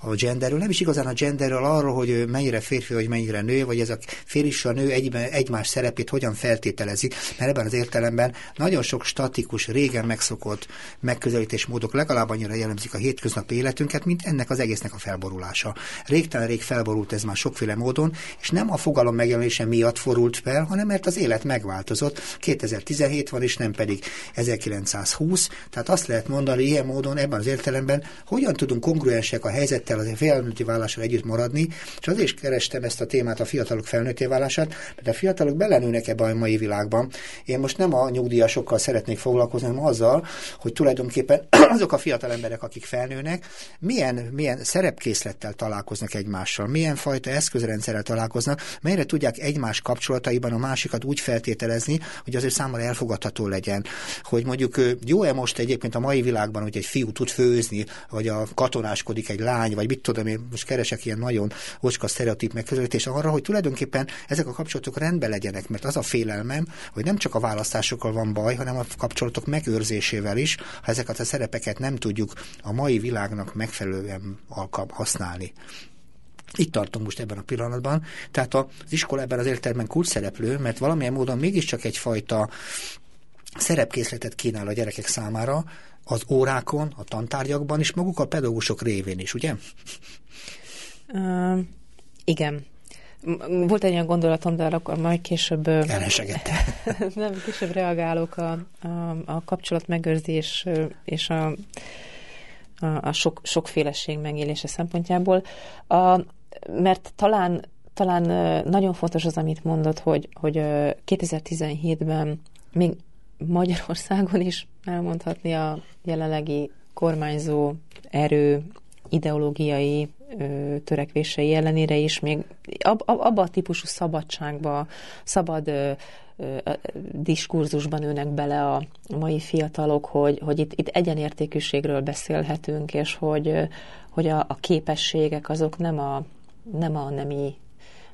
a genderről. Nem is igazán a genderről arról, hogy mennyire férfi vagy mennyire nő, vagy ez a férfi és a nő egyben, egymás szerepét hogyan feltételezi, mert ebben az értelemben nagyon sok statikus, régen megszokott megközelítésmódok legalább annyira jellemzik a hétköznapi hétköznapi életünket, mint ennek az egésznek a felborulása. Régtelen rég felborult ez már sokféle módon, és nem a fogalom megjelenése miatt forult fel, hanem mert az élet megváltozott. 2017 van, és nem pedig 1920. Tehát azt lehet mondani ilyen módon, ebben az értelemben, hogyan tudunk kongruensek a helyzettel, az felnőtti vállással együtt maradni, és azért is kerestem ezt a témát, a fiatalok felnőtté válását, mert a fiatalok belenőnek ebbe a mai világban. Én most nem a nyugdíjasokkal szeretnék foglalkozni, hanem azzal, hogy tulajdonképpen azok a fiatal emberek, akik felnőnek, milyen, milyen szerepkészlettel találkoznak egymással, milyen fajta eszközrendszerrel találkoznak, melyre tudják egymás kapcsolataiban a másikat úgy feltételezni, hogy azért számára elfogadható legyen. Hogy mondjuk jó-e most egyébként a mai világban, hogy egy fiú tud főzni, vagy a katonáskodik egy lány, vagy mit tudom én, most keresek ilyen nagyon ocska sztereotíp megközelítés arra, hogy tulajdonképpen ezek a kapcsolatok rendben legyenek, mert az a félelmem, hogy nem csak a választásokkal van baj, hanem a kapcsolatok megőrzésével is, ha ezeket a szerepeket nem tudjuk a mai világnak megfelelően alkalm használni. Itt tartunk most ebben a pillanatban. Tehát az iskola ebben az értelemben kulcs szereplő, mert valamilyen módon mégiscsak egyfajta szerepkészletet kínál a gyerekek számára, az órákon, a tantárgyakban, és maguk a pedagógusok révén is, ugye? Uh, igen. Volt egy olyan gondolatom, de akkor majd később... Elhesegette. nem, később reagálok a, a, a kapcsolat megőrzés és a, a, a sok, sokféleség megélése szempontjából. A, mert talán, talán nagyon fontos az, amit mondott, hogy, hogy 2017-ben még Magyarországon is elmondhatni a jelenlegi kormányzó erő ideológiai ö, törekvései ellenére is még ab, ab, abba a típusú szabadságba, szabad ö, ö, diskurzusban ülnek bele a mai fiatalok, hogy, hogy itt, itt egyenértékűségről beszélhetünk, és hogy, hogy a, a képességek azok nem a, nem a nemi,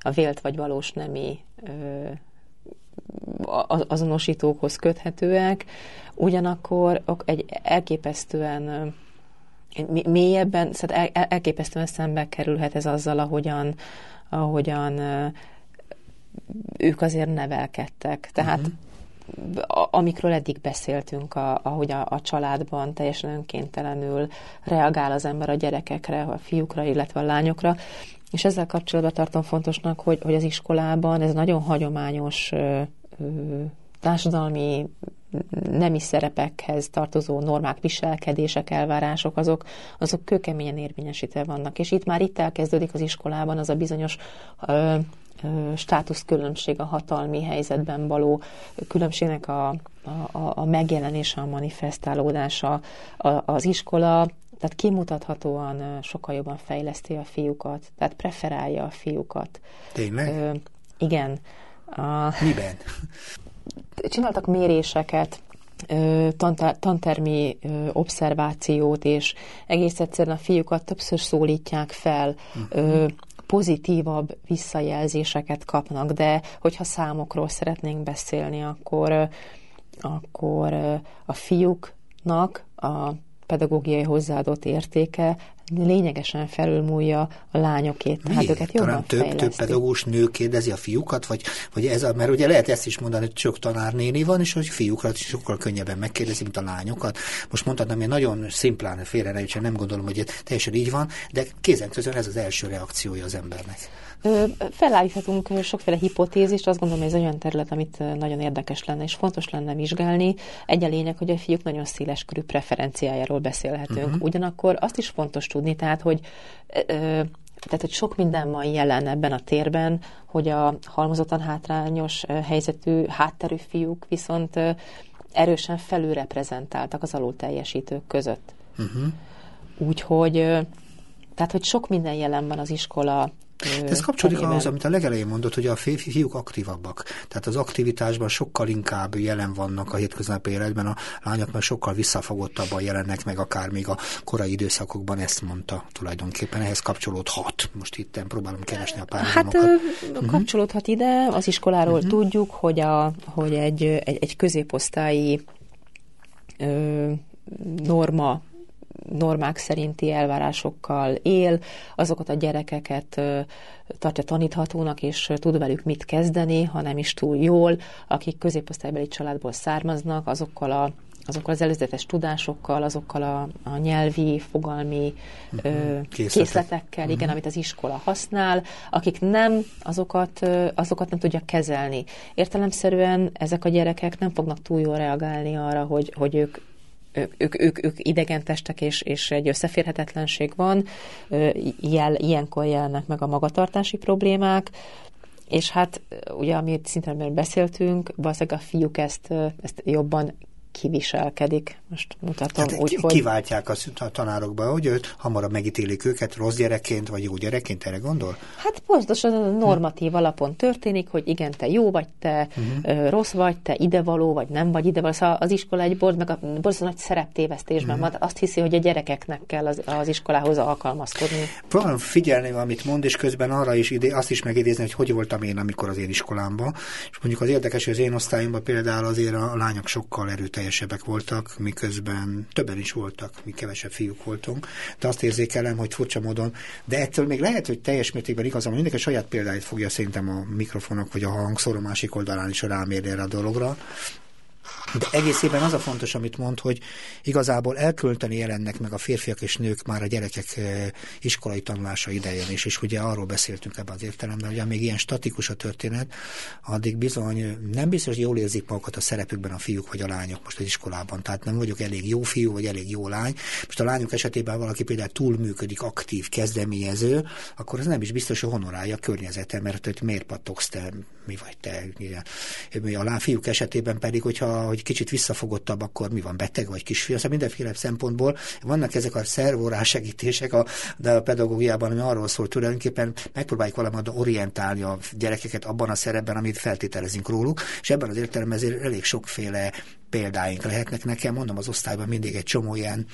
a vélt vagy valós nemi ö, azonosítókhoz köthetőek, ugyanakkor egy elképesztően mélyebben, szóval elképesztően szembe kerülhet ez azzal, ahogyan, ahogyan ők azért nevelkedtek. Tehát uh-huh. amikről eddig beszéltünk, a, ahogy a, a családban teljesen önkéntelenül reagál az ember a gyerekekre, a fiúkra, illetve a lányokra, és ezzel kapcsolatban tartom fontosnak, hogy, hogy az iskolában ez nagyon hagyományos ö, ö, társadalmi nemi szerepekhez tartozó normák, viselkedések, elvárások, azok, azok kőkeményen érvényesítve vannak. És itt már itt elkezdődik az iskolában az a bizonyos ö, ö, státuszkülönbség, a hatalmi helyzetben való különbségnek a, a, a megjelenése, a manifestálódása. A, az iskola tehát kimutathatóan sokkal jobban fejleszti a fiúkat, tehát preferálja a fiúkat. Tényleg? Ö, igen. A, Miben? Csináltak méréseket, tantermi obszervációt, és egész egyszerűen a fiúkat többször szólítják fel, uh-huh. pozitívabb visszajelzéseket kapnak, de hogyha számokról szeretnénk beszélni, akkor, akkor a fiúknak a pedagógiai hozzáadott értéke lényegesen felülmúlja a lányokét. Tehát Miért? őket jobban több, több pedagógus nő kérdezi a fiúkat, vagy, vagy ez a, mert ugye lehet ezt is mondani, hogy sok tanárnéni van, és hogy fiúkat sokkal könnyebben megkérdezi, mint a lányokat. Most mondhatnám, hogy nagyon szimplán félre ne nem gondolom, hogy teljesen így van, de kézen közön ez az első reakciója az embernek. Felállíthatunk sokféle hipotézist, azt gondolom, hogy ez olyan terület, amit nagyon érdekes lenne és fontos lenne vizsgálni. Egy a lényeg, hogy a fiúk nagyon széles körű preferenciájáról beszélhetünk. Uh-huh. Ugyanakkor azt is fontos tudni, tehát, hogy tehát, hogy sok minden van jelen ebben a térben, hogy a halmozottan hátrányos helyzetű, hátterű fiúk viszont erősen felülreprezentáltak az alul teljesítők között. Uh-huh. Úgyhogy, tehát, hogy sok minden jelen van az iskola ez kapcsolódik ahhoz, amit a legelején mondott, hogy a fiúk aktívabbak. Tehát az aktivitásban sokkal inkább jelen vannak a hétköznapi életben, a lányok meg sokkal visszafogottabban jelennek meg, akár még a korai időszakokban ezt mondta tulajdonképpen. Ehhez kapcsolódhat. Most itt próbálom keresni a pár Hát uh-huh. kapcsolódhat ide. Az iskoláról uh-huh. tudjuk, hogy, a, hogy egy, egy, egy középosztályi ö, norma normák szerinti elvárásokkal él, azokat a gyerekeket tartja taníthatónak, és tud velük mit kezdeni, ha nem is túl jól, akik középosztálybeli családból származnak, azokkal a azokkal az előzetes tudásokkal, azokkal a, a nyelvi, fogalmi uh-huh. Készletek. készletekkel, igen, uh-huh. amit az iskola használ, akik nem, azokat, azokat nem tudja kezelni. Értelemszerűen ezek a gyerekek nem fognak túl jól reagálni arra, hogy, hogy ők ők, ők, ők, ők idegen testek, és, és egy összeférhetetlenség van, Jel, ilyenkor jelennek meg a magatartási problémák, és hát ugye, amit szintén beszéltünk, valószínűleg a fiúk ezt, ezt jobban kiviselkedik. Most mutatom hát, úgy, hogy... Kiváltják a, a tanárokba, hogy őt hamarabb megítélik őket rossz gyerekként, vagy jó gyerekként, erre gondol? Hát pontosan normatív hm. alapon történik, hogy igen, te jó vagy, te uh-huh. rossz vagy, te idevaló, vagy nem vagy idevaló. Szóval az iskola egy bord, meg a borzasztó nagy szereptévesztésben uh-huh. van. Azt hiszi, hogy a gyerekeknek kell az, az iskolához alkalmazkodni. Próbálom figyelni, amit mond, és közben arra is ide, azt is megidézni, hogy hogy voltam én, amikor az én iskolámban. És mondjuk az érdekes, hogy az én osztályomban például azért a lányok sokkal erőteljesebb teljesebbek voltak, miközben többen is voltak, mi kevesebb fiúk voltunk, de azt érzékelem, hogy furcsa módon, de ettől még lehet, hogy teljes mértékben igazam, mindenki a saját példáit fogja szerintem a mikrofonok vagy a hangszóró másik oldalán is rámérni erre a dologra, de egészében az a fontos, amit mond, hogy igazából elkölteni jelennek meg a férfiak és nők már a gyerekek iskolai tanulása idején is, és ugye arról beszéltünk ebben az értelemben, hogy még ilyen statikus a történet, addig bizony nem biztos, hogy jól érzik magukat a szerepükben a fiúk vagy a lányok most az iskolában. Tehát nem vagyok elég jó fiú, vagy elég jó lány. Most a lányok esetében valaki például túlműködik, aktív, kezdeményező, akkor az nem is biztos, hogy honorálja a környezete, mert hogy miért pattogsz te, mi vagy te. Ugye. A fiúk esetében pedig, hogyha hogy kicsit visszafogottabb, akkor mi van, beteg vagy kisfiú, szóval mindenféle szempontból vannak ezek a szervórás segítések a, de a pedagógiában, ami arról szól tulajdonképpen megpróbáljuk valamit orientálni a gyerekeket abban a szerepben, amit feltételezünk róluk, és ebben az értelemben ezért elég sokféle példáink lehetnek nekem, mondom az osztályban mindig egy csomó ilyen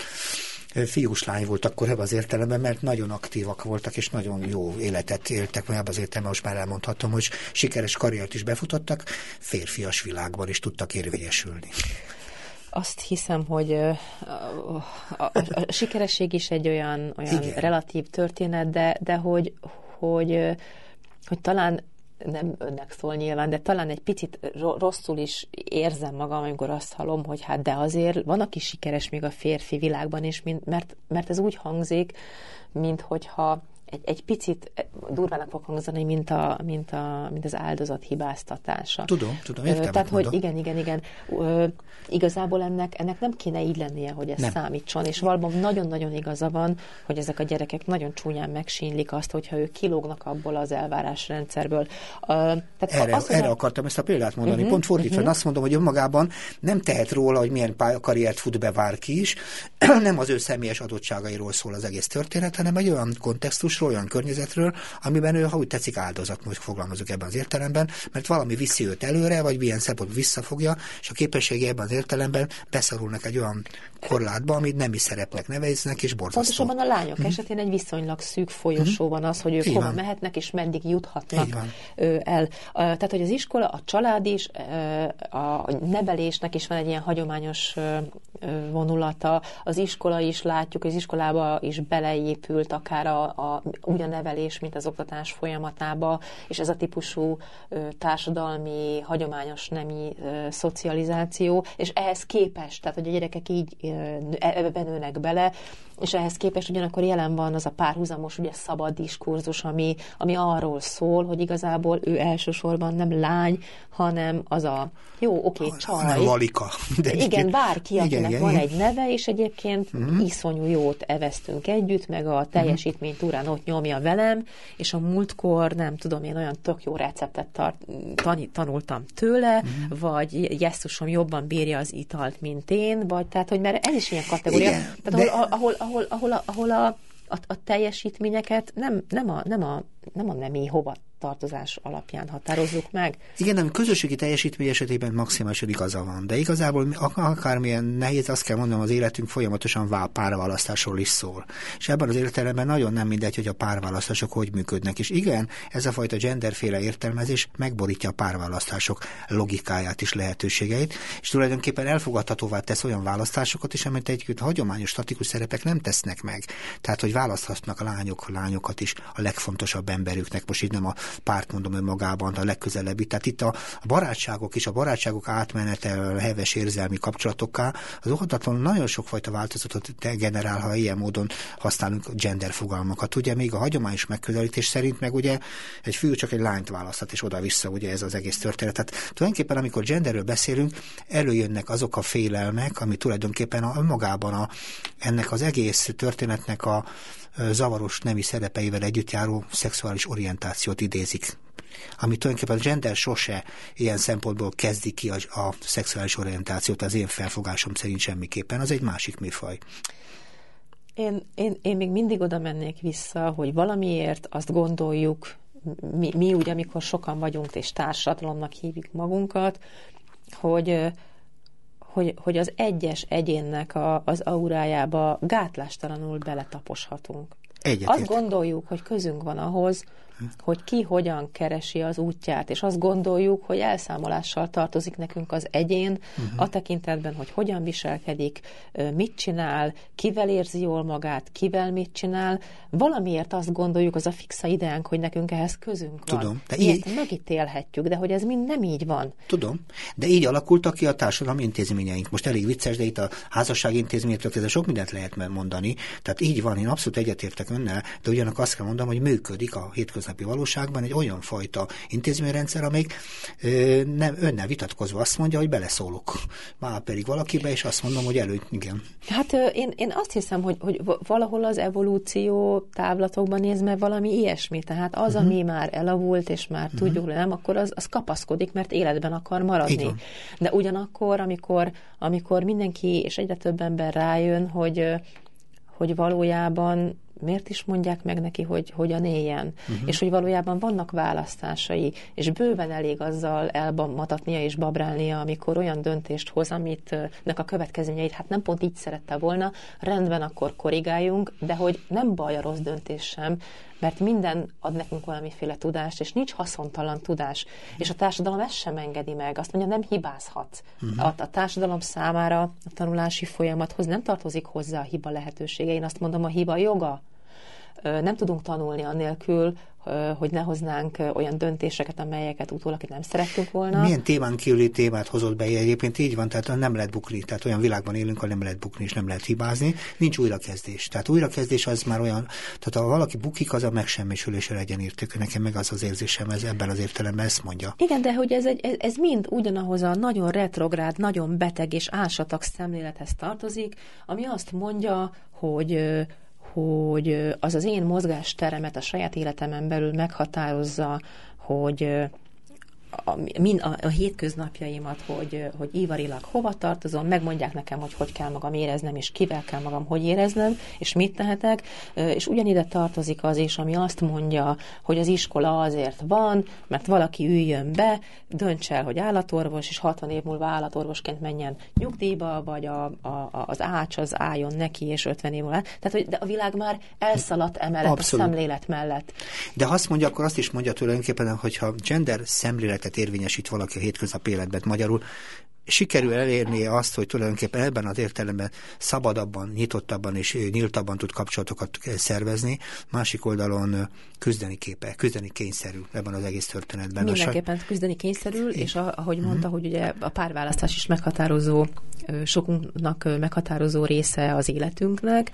fiús lány volt akkor ebben az értelemben, mert nagyon aktívak voltak, és nagyon jó életet éltek, mert ebben az értelemben most már elmondhatom, hogy sikeres karriert is befutottak, férfias világban is tudtak érvényesülni. Azt hiszem, hogy a, a, a, a sikeresség is egy olyan, olyan relatív történet, de, de hogy, hogy, hogy talán nem önnek szól nyilván, de talán egy picit rosszul is érzem magam, amikor azt hallom, hogy hát de azért van, aki sikeres még a férfi világban is, mert, mert ez úgy hangzik, mint hogyha egy, egy picit eh, durvának fog hangzani, mint, a, mint, a, mint az áldozat hibáztatása. Tudom, tudom, értem. Tehát, hogy igen, igen, igen. Ö, igazából ennek, ennek nem kéne így lennie, hogy ez nem. számítson, és valóban nagyon-nagyon igaza van, hogy ezek a gyerekek nagyon csúnyán megsínlik azt, hogyha ők kilógnak abból az elvárásrendszerből. Ö, tehát erre, azt erre akartam ezt a példát mondani. Uh-huh, Pont fordítva, uh-huh. azt mondom, hogy önmagában nem tehet róla, hogy milyen karriert fut be bárki is, nem az ő személyes adottságairól szól az egész történet, hanem egy olyan kontextus, kontextusról, olyan környezetről, amiben ő, ha úgy tetszik, áldozat, most fogalmazok ebben az értelemben, mert valami viszi őt előre, vagy milyen szempont visszafogja, és a képessége ebben az értelemben beszorulnak egy olyan korlátba, amit nem is szerepnek neveznek, és borzasztó. Pontosabban a lányok hmm. esetén egy viszonylag szűk folyosó hmm. van az, hogy ők Így hova van. mehetnek, és meddig juthatnak el. Tehát, hogy az iskola, a család is, a nevelésnek is van egy ilyen hagyományos vonulata, az iskola is látjuk, az iskolába is beleépült akár a, a, úgy a nevelés, mint az oktatás folyamatába, és ez a típusú társadalmi, hagyományos nemi szocializáció, és ehhez képest, tehát hogy a gyerekek így ebbe nőnek bele, és ehhez képest ugyanakkor jelen van az a párhuzamos, ugye szabad diskurzus, ami, ami arról szól, hogy igazából ő elsősorban nem lány, hanem az a jó, oké, okay, csaj. Valika. De igen, bárki, akinek igen, van igen. egy neve, és egyébként uh-huh. iszonyú jót eveztünk együtt, meg a mhm. teljesítményt urán ott nyomja velem, és a múltkor, nem tudom, én olyan tök jó receptet tar- tan- tanultam tőle, uh-huh. vagy jesszusom jobban bírja az italt, mint én, vagy tehát, hogy mert ez is ilyen kategória. Igen, tehát de... ahol, ahol, ahol, ahol, a, ahol a, a, a teljesítményeket nem, nem, a, nem, a, nem a nemi hova tartozás alapján határozzuk meg. Igen, ami közösségi teljesítmény esetében maximális igaza van, de igazából akármilyen nehéz, azt kell mondanom, az életünk folyamatosan párválasztásról is szól. És ebben az értelemben nagyon nem mindegy, hogy a párválasztások hogy működnek. És igen, ez a fajta genderféle értelmezés megborítja a párválasztások logikáját és lehetőségeit, és tulajdonképpen elfogadhatóvá tesz olyan választásokat is, amit egy hagyományos statikus szerepek nem tesznek meg. Tehát, hogy választhatnak a lányok, lányokat is a legfontosabb emberüknek. Most így nem a párt mondom önmagában a legközelebbi. Tehát itt a barátságok és a barátságok átmenete a heves érzelmi kapcsolatokká, az óhatatlanul nagyon sokfajta változatot generál, ha ilyen módon használunk gender fogalmakat. Ugye még a hagyományos megközelítés szerint meg ugye egy fiú csak egy lányt választhat, és oda-vissza ugye ez az egész történet. Tehát tulajdonképpen amikor genderről beszélünk, előjönnek azok a félelmek, ami tulajdonképpen a, magában a, ennek az egész történetnek a zavaros nemi szerepeivel együtt járó szexuális orientációt idézik ami tulajdonképpen a gender sose ilyen szempontból kezdi ki a, a szexuális orientációt, az én felfogásom szerint semmiképpen, az egy másik műfaj. Én, én, én még mindig oda mennék vissza, hogy valamiért azt gondoljuk, mi, mi úgy, amikor sokan vagyunk és társadalomnak hívjuk magunkat, hogy, hogy, hogy az egyes egyénnek a, az aurájába gátlástalanul beletaposhatunk. Egyetért. Azt gondoljuk, hogy közünk van ahhoz, hogy ki hogyan keresi az útját, és azt gondoljuk, hogy elszámolással tartozik nekünk az egyén uh-huh. a tekintetben, hogy hogyan viselkedik, mit csinál, kivel érzi jól magát, kivel mit csinál. Valamiért azt gondoljuk, az a fixa ideánk, hogy nekünk ehhez közünk van. Tudom. De így... megítélhetjük, de hogy ez mind nem így van. Tudom. De így alakultak ki a társadalmi intézményeink. Most elég vicces, de itt a házasság intézményétől kezdve sok mindent lehet mondani. Tehát így van, én abszolút egyetértek önnel, de ugyanakkor azt kell mondanom, hogy működik a hétköznapi hétköznapi valóságban egy olyan fajta intézményrendszer, amelyik nem önnel vitatkozva azt mondja, hogy beleszólok. Már pedig valakibe, és azt mondom, hogy elő, igen. Hát én, én azt hiszem, hogy, hogy valahol az evolúció távlatokban nézve valami ilyesmi. Tehát az, uh-huh. ami már elavult, és már uh-huh. tudjuk, nem, akkor az, az kapaszkodik, mert életben akar maradni. De ugyanakkor, amikor, amikor mindenki és egyre több ember rájön, hogy hogy valójában miért is mondják meg neki, hogy hogyan éljen, uh-huh. és hogy valójában vannak választásai, és bőven elég azzal elmatatnia és babrálnia, amikor olyan döntést hoz, amit nek a következményeit hát nem pont így szerette volna, rendben akkor korrigáljunk, de hogy nem baj a rossz döntés sem, mert minden ad nekünk valamiféle tudást, és nincs haszontalan tudás. És a társadalom ezt sem engedi meg. Azt mondja, nem hibázhatsz. Uh-huh. A, a társadalom számára a tanulási folyamathoz nem tartozik hozzá a hiba lehetősége. Én azt mondom, a hiba joga. Nem tudunk tanulni annélkül, hogy ne hoznánk olyan döntéseket, amelyeket utólag nem szerettünk volna. Milyen témán kívüli témát hozott be? Egyébként így van, tehát nem lehet bukni, tehát olyan világban élünk, ahol nem lehet bukni és nem lehet hibázni. Nincs újrakezdés. Tehát újrakezdés az már olyan, tehát ha valaki bukik, az a megsemmisülésre legyen írték. Nekem meg az az érzésem, ez ebben az értelemben ezt mondja. Igen, de hogy ez, egy, ez, ez mind ugyanahoz a nagyon retrográd, nagyon beteg és ásatag szemlélethez tartozik, ami azt mondja, hogy hogy az az én mozgásteremet a saját életemen belül meghatározza, hogy a, min, a, a hétköznapjaimat, hogy, hogy ivarilag hova tartozom, megmondják nekem, hogy hogy kell magam éreznem, és kivel kell magam hogy éreznem, és mit tehetek, és ugyanide tartozik az is, ami azt mondja, hogy az iskola azért van, mert valaki üljön be, dönts el, hogy állatorvos, és 60 év múlva állatorvosként menjen nyugdíjba, vagy a, a, az ács az álljon neki, és 50 év múlva. Tehát, hogy de a világ már elszaladt emellett Abszolút. a szemlélet mellett. De azt mondja, akkor azt is mondja tulajdonképpen, hogyha gender szemlélet szemléletet érvényesít valaki a hétköznapi életben. Magyarul sikerül elérni azt, hogy tulajdonképpen ebben az értelemben szabadabban, nyitottabban és nyíltabban tud kapcsolatokat szervezni, másik oldalon küzdeni képe, küzdeni kényszerül ebben az egész történetben. Mindenképpen küzdeni kényszerül, és ahogy mondta, uh-huh. hogy ugye a párválasztás is meghatározó, sokunknak meghatározó része az életünknek,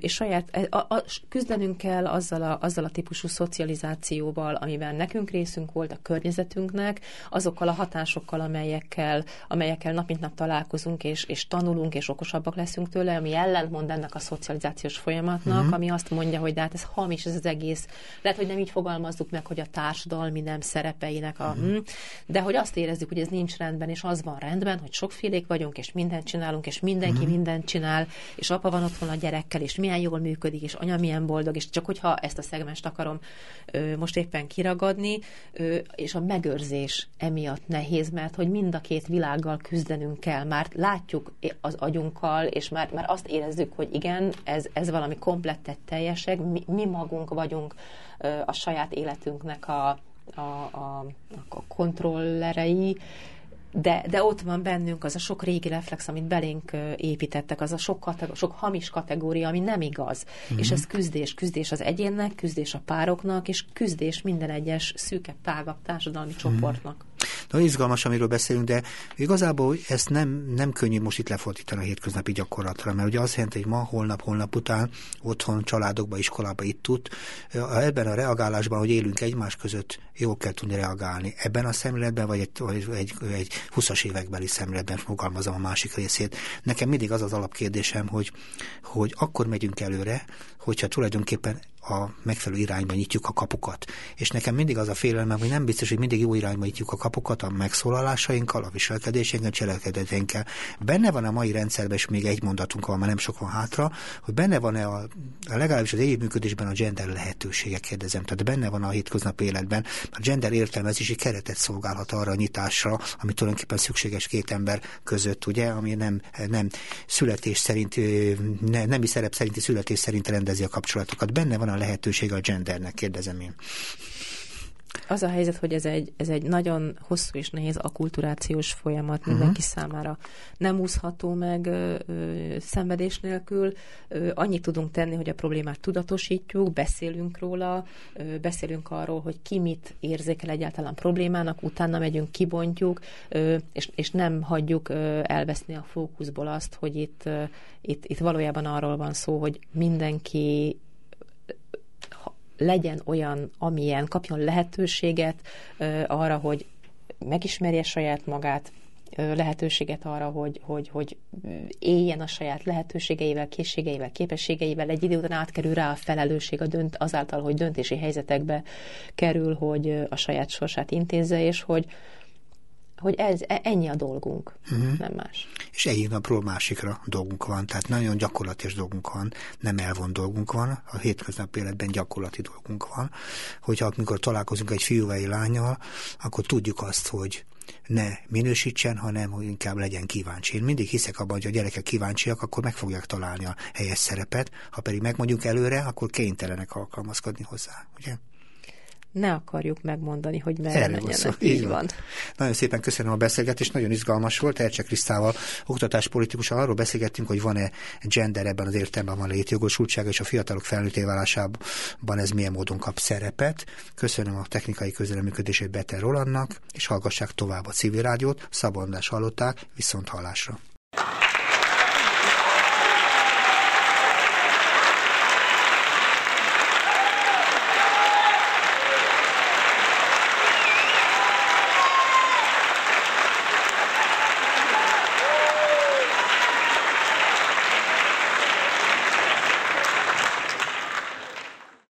és saját, e, a, a, küzdenünk kell azzal a, azzal a típusú szocializációval, amiben nekünk részünk volt a környezetünknek, azokkal a hatásokkal, amelyekkel amelyekkel nap mint nap találkozunk, és, és tanulunk, és okosabbak leszünk tőle, ami ellentmond ennek a szocializációs folyamatnak, uh-huh. ami azt mondja, hogy de hát ez hamis ez az egész. Lehet, hogy nem így fogalmazzuk meg, hogy a társadalmi nem szerepeinek a... Uh-huh. De hogy azt érezzük, hogy ez nincs rendben, és az van rendben, hogy sokfélék vagyunk, és mindent csinálunk, és mindenki uh-huh. mindent csinál, és apa van otthon a gyerekkel, és milyen jól működik, és anya milyen boldog, és csak hogyha ezt a szegmest akarom ö, most éppen kiragadni, ö, és a megőrzés emiatt nehéz, mert hogy mind a két világ világgal küzdenünk kell. Már látjuk az agyunkkal, és már, már azt érezzük, hogy igen, ez, ez valami komplettet teljesek, mi, mi magunk vagyunk a saját életünknek a, a, a, a kontrollerei, de, de ott van bennünk az a sok régi reflex, amit belénk építettek, az a sok, kategó- sok hamis kategória, ami nem igaz. Mm-hmm. És ez küzdés, küzdés az egyénnek, küzdés a pároknak, és küzdés minden egyes szűkebb, tágabb társadalmi mm-hmm. csoportnak. Nagyon izgalmas, amiről beszélünk, de igazából ezt nem, nem könnyű most itt lefordítani a hétköznapi gyakorlatra, mert ugye azt jelenti, hogy ma, holnap, holnap után otthon, családokba, iskolába itt tud. Ebben a reagálásban, hogy élünk egymás között, jól kell tudni reagálni. Ebben a szemléletben, vagy egy, vagy egy, egy 20-as évekbeli szemléletben fogalmazom a másik részét. Nekem mindig az az alapkérdésem, hogy, hogy akkor megyünk előre, hogyha tulajdonképpen a megfelelő irányba nyitjuk a kapukat. És nekem mindig az a félelmem, hogy nem biztos, hogy mindig jó irányba nyitjuk a kapukat a megszólalásainkkal, a viselkedéseinkkel, cselekedeteinkkel. Benne van a mai rendszerben, és még egy mondatunk van, már nem sok van hátra, hogy benne van-e a, a legalábbis az együttműködésben a gender lehetősége, kérdezem. Tehát benne van a hétköznapi életben. A gender értelmezési keretet szolgálhat arra a nyitásra, ami tulajdonképpen szükséges két ember között, ugye, ami nem, nem születés szerint, ne, nemi szerep szerinti születés szerint rendezi a kapcsolatokat. Benne van a lehetőség a gendernek, kérdezem én. Az a helyzet, hogy ez egy, ez egy nagyon hosszú és nehéz akulturációs folyamat uh-huh. mindenki számára. Nem úszható meg ö, ö, szenvedés nélkül. Ö, annyit tudunk tenni, hogy a problémát tudatosítjuk, beszélünk róla, ö, beszélünk arról, hogy ki mit érzékel egyáltalán problémának, utána megyünk, kibontjuk, ö, és, és nem hagyjuk ö, elveszni a fókuszból azt, hogy itt, ö, itt, itt valójában arról van szó, hogy mindenki legyen olyan, amilyen, kapjon lehetőséget arra, hogy megismerje saját magát, lehetőséget arra, hogy, hogy, hogy éljen a saját lehetőségeivel, készségeivel, képességeivel, egy idő után átkerül rá a felelősség a dönt, azáltal, hogy döntési helyzetekbe kerül, hogy a saját sorsát intézze, és hogy, hogy ez, e, ennyi a dolgunk, uh-huh. nem más. És egyik napról másikra dolgunk van, tehát nagyon gyakorlatilag dolgunk van, nem elvon dolgunk van, a hétköznapi életben gyakorlati dolgunk van, hogyha amikor találkozunk egy fiúval, egy lányjal, akkor tudjuk azt, hogy ne minősítsen, hanem hogy inkább legyen kíváncsi. Én mindig hiszek abban, hogy a gyerekek kíváncsiak, akkor meg fogják találni a helyes szerepet, ha pedig megmondjuk előre, akkor kénytelenek alkalmazkodni hozzá, ugye? Ne akarjuk megmondani, hogy merre menjenek. Szó. Így van. van. Nagyon szépen köszönöm a beszélgetést, nagyon izgalmas volt. Ercse Krisztával, oktatáspolitikusan arról beszélgettünk, hogy van-e gender ebben az értelemben van létjogosultsága, és a fiatalok felnőtté válásában ez milyen módon kap szerepet. Köszönöm a technikai közreműködését Beter Rolandnak, és hallgassák tovább a civil rádiót. Szabandás hallották, viszont hallásra.